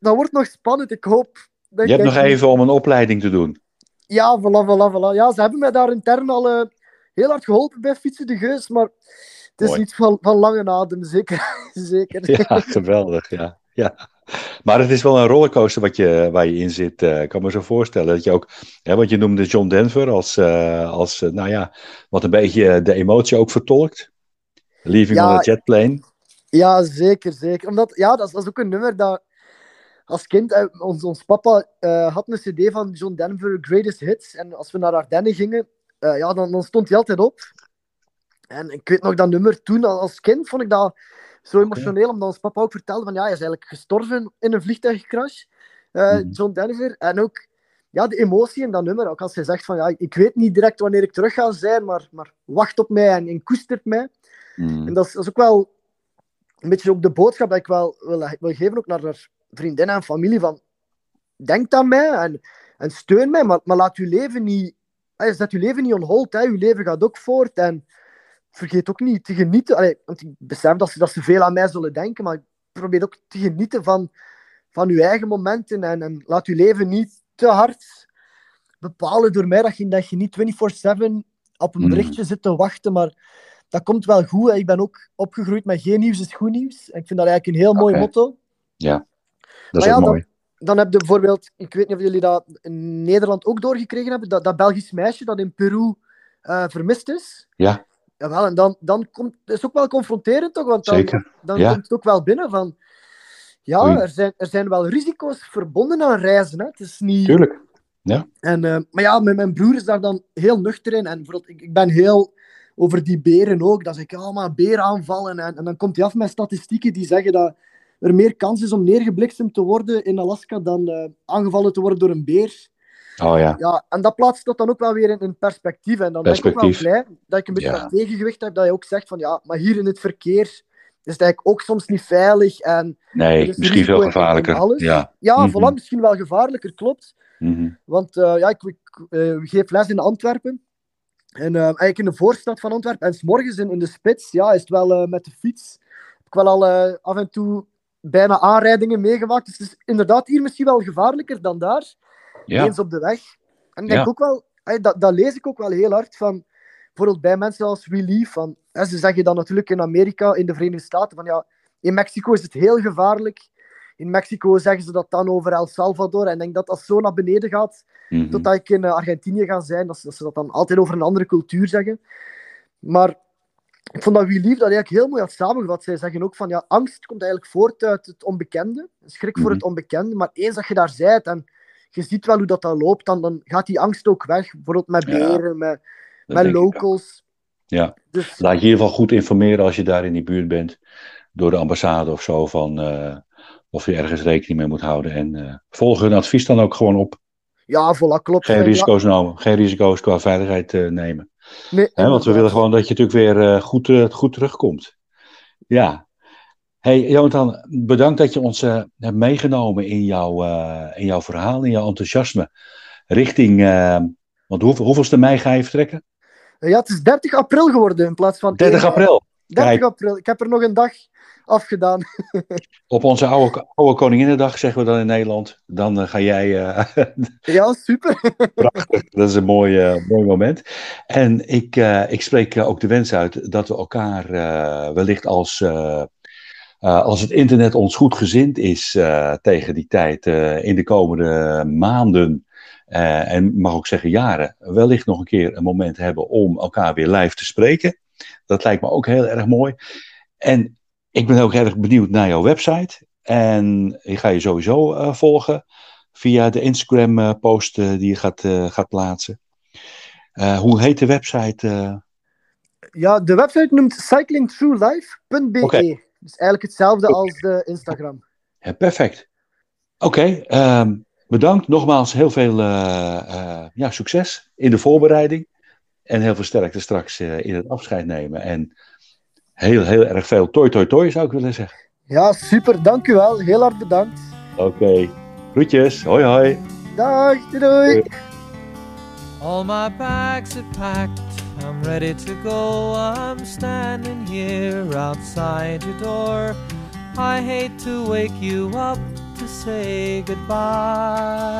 dat wordt nog spannend. Ik hoop... Dat Je hebt nog even om een opleiding te doen. ja, voilà, voilà, voilà. Ja, ze hebben mij daar intern al heel hard geholpen bij Fietsen de Geus, maar het is iets van, van lange adem, [laughs] zeker. zeker. Ja, geweldig, ja. ja. Maar het is wel een rollercoaster wat je, waar je in zit. eh, Ik kan me zo voorstellen dat je ook, hè, want je noemde John Denver als, eh, als eh, nou ja, wat een beetje de emotie ook vertolkt. Leaving Ja. on a jet plane. Ja, zeker, zeker. Omdat, ja, dat is, dat is ook een nummer dat als kind, ons, ons papa had een cd van John Denver, Greatest Hits, en als we naar Ardennen gingen, ja, dan, dan stond hij altijd op. En ik weet nog dat nummer toen, al- als kind, vond ik dat zo emotioneel, omdat ons papa ook vertelde van, ja, hij is eigenlijk gestorven in een vliegtuigcrash, eh, Mhm. John Denver. En ook, ja, de emotie in dat nummer, ook als hij zegt van, ja, ik weet niet direct wanneer ik terug ga zijn, maar, maar wacht op mij en, en koestert mij. Mm. En dat is, dat is ook wel een beetje ook de boodschap dat ik wel wil, wil geven ook naar haar vriendinnen en familie van denk aan mij en, en steun mij, maar, maar laat uw leven niet hey, zet uw leven niet on hold, hè. uw leven gaat ook voort en vergeet ook niet te genieten. Allee, want ik besef dat ze, dat ze veel aan mij zullen denken, maar probeer ook te genieten van, van uw eigen momenten en, en laat uw leven niet te hard bepalen door mij dat je, dat je niet 24-7 op een Mm. berichtje zit te wachten, maar dat komt wel goed. hè. Ik ben ook opgegroeid met geen nieuws is goed nieuws. En ik vind dat eigenlijk een heel mooi motto. Dat Maar is ja, ook dan- mooi. Dan heb je bijvoorbeeld, ik weet niet of jullie dat in Nederland ook doorgekregen hebben, dat, dat Belgisch meisje dat in Peru eh, vermist is. Ja, Jawel, en dan, dan komt het is ook wel confronterend, toch? Want dan, zeker. dan Ja. komt het ook wel binnen van... Ja, Oei. er zijn, er zijn wel risico's verbonden aan reizen. Hè. Het is niet... Tuurlijk. Ja. En, eh, maar ja, mijn, mijn broer is daar dan heel nuchter in. En ik, ik ben heel over die beren ook. Zeg ik, oh, maar beren aanvallen. En, en dan komt hij af met statistieken die zeggen dat er meer kans is om neergebliksemd te worden in Alaska dan eh, aangevallen te worden door een beer. Oh ja. Ja, en dat plaatst dat dan ook wel weer in, in perspectief. En dan ben ik ook wel Perspectief. blij dat ik een beetje Ja. dat tegengewicht heb. Dat je ook zegt van ja, maar hier in het verkeer is het eigenlijk ook soms niet veilig. En Nee, is misschien veel gevaarlijker. Ja. Ja, voilà, misschien wel gevaarlijker, klopt. Mhm. Want eh, ja, ik, ik eh, geef les in Antwerpen. En eh, eigenlijk in de voorstad van Antwerpen. En 's morgens in, in de spits ja, is het wel eh, met de fiets. Heb ik wel al eh, af en toe bijna aanrijdingen meegemaakt. Dus het is inderdaad hier misschien wel gevaarlijker dan daar. Ja. Eens op de weg. En denk Ja. ook wel, dat, dat lees ik ook wel heel hard van. Bijvoorbeeld bij mensen als Leave. Van, hè, ze zeggen dan natuurlijk in Amerika, in de Verenigde Staten, van ja, in Mexico is het heel gevaarlijk. In Mexico zeggen ze dat dan over El Salvador. En ik denk dat dat zo naar beneden gaat, Mhm. totdat ik in eh, Argentinië ga zijn, dat ze, dat ze dat dan altijd over een andere cultuur zeggen. Maar ik vond dat Leave dat eigenlijk heel mooi had samengevat. Zij zeggen ook van, ja, angst komt eigenlijk voort uit het onbekende. Schrik voor Mhm. het onbekende. Maar eens dat je daar bent en je ziet wel hoe dat, dan loopt, dan, dan gaat die angst ook weg. Bijvoorbeeld met Ja, beren, met, met locals. Ja. Dus Laat je in ieder geval goed informeren als je daar in die buurt bent. Door de ambassade of zo. Van, eh, of je ergens rekening mee moet houden. En eh volg hun advies dan ook gewoon op. ja, voilà, klopt. Geen ja, risico's nemen. Geen risico's qua veiligheid eh, nemen. nee, want we willen gewoon dat je natuurlijk weer goed, goed terugkomt. Ja. Hey Jonathan, bedankt dat je ons eh, hebt meegenomen in jouw, eh, in jouw verhaal, in jouw enthousiasme. Richting, eh, want hoeveel, hoeveelste mei ga je vertrekken? Ja, het is 30 april geworden in plaats van 30 1 april. 30 Kijk. april. Ik heb er nog een dag afgedaan. [laughs] Op onze oude, oude Koninginnedag, zeggen we dan in Nederland. Dan ga jij. [laughs] Ja, super. prachtig. Dat is een mooi, mooi moment. En ik, ik spreek ook de wens uit dat we elkaar wellicht als. Eh, als het internet ons goed gezind is eh, tegen die tijd, eh, in de komende maanden, en mag ook zeggen jaren, wellicht nog een keer een moment hebben om elkaar weer live te spreken. Dat lijkt me ook heel erg mooi. En ik ben ook erg benieuwd naar jouw website. En ik ga je sowieso volgen via de Instagram-post die je gaat, gaat plaatsen. Hoe heet de website? Ja, de website noemt cyclingthroughlife.be. Oké. Dus eigenlijk hetzelfde als de Instagram. Ja, perfect. Oké, ehm, bedankt. Nogmaals heel veel eh, eh, ja, succes in de voorbereiding. En heel veel sterkte straks eh, in het afscheid nemen. En heel, heel erg veel toi toi toi zou ik willen zeggen. Ja, super. Dank u wel. Heel hard bedankt. Oké, groetjes. Hoi hoi. Dag. Doei doei. All my bags are packed, I'm ready to go. I'm standing here outside your door. I hate to wake you up to say goodbye.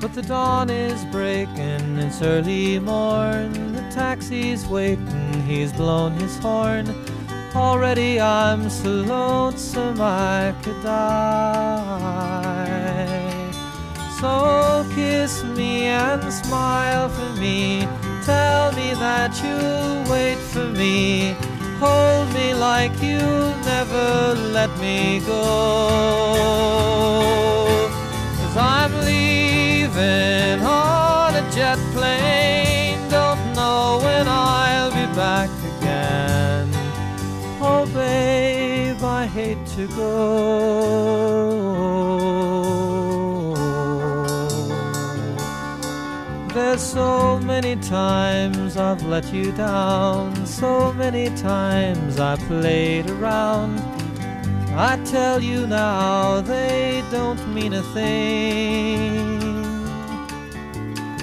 But the dawn is breaking, it's early morn. The taxi's waiting, he's blown his horn. Already I'm so lonesome I could die. So kiss me and smile for me. Tell me that you'll wait for me. Hold me like you'll never let me go. Cause I'm leaving on a jet plane. Don't know when I'll be back again. Oh, babe, I hate to go. There's so many times I've let you down, so many times I played around. I tell you now, they don't mean a thing.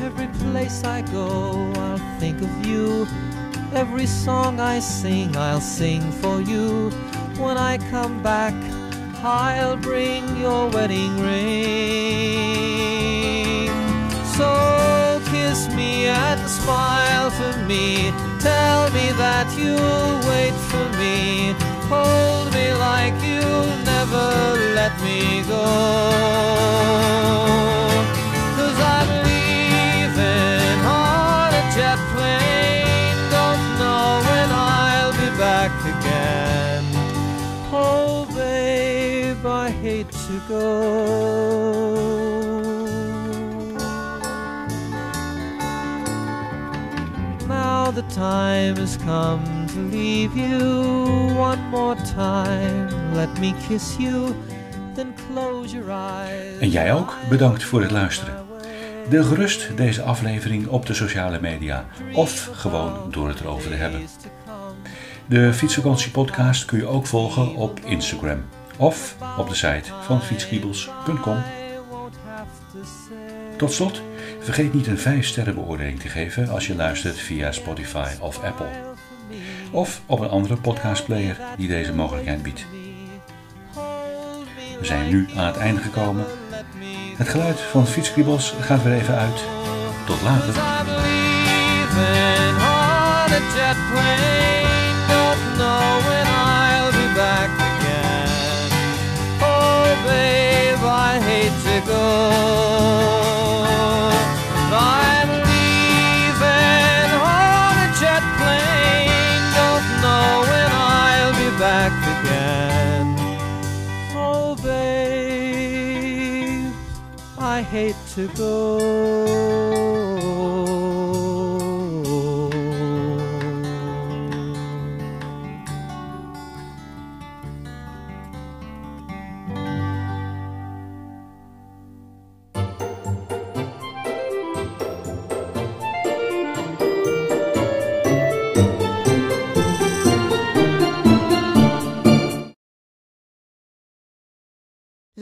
Every place I go, I'll think of you. Every song I sing, I'll sing for you. When I come back, I'll bring your wedding ring. So kiss me and smile for me. Tell me that you'll wait for me. Hold me like you'll never let me go. Cause I'm time has come to leave you one more time. Let me kiss you, then close your eyes. En jij ook, bedankt voor het luisteren. Deel gerust deze aflevering op de sociale media of gewoon door het erover te hebben. De Fietsvakantie podcast kun je ook volgen op Instagram of op de site van fietskriebels.com. Tot slot, vergeet niet een 5 sterren beoordeling te geven als je luistert via Spotify of Apple. Of op een andere podcastplayer die deze mogelijkheid biedt. We zijn nu aan het einde gekomen. Het geluid van Fietskriebels gaat weer even uit. Tot later. I hate to go.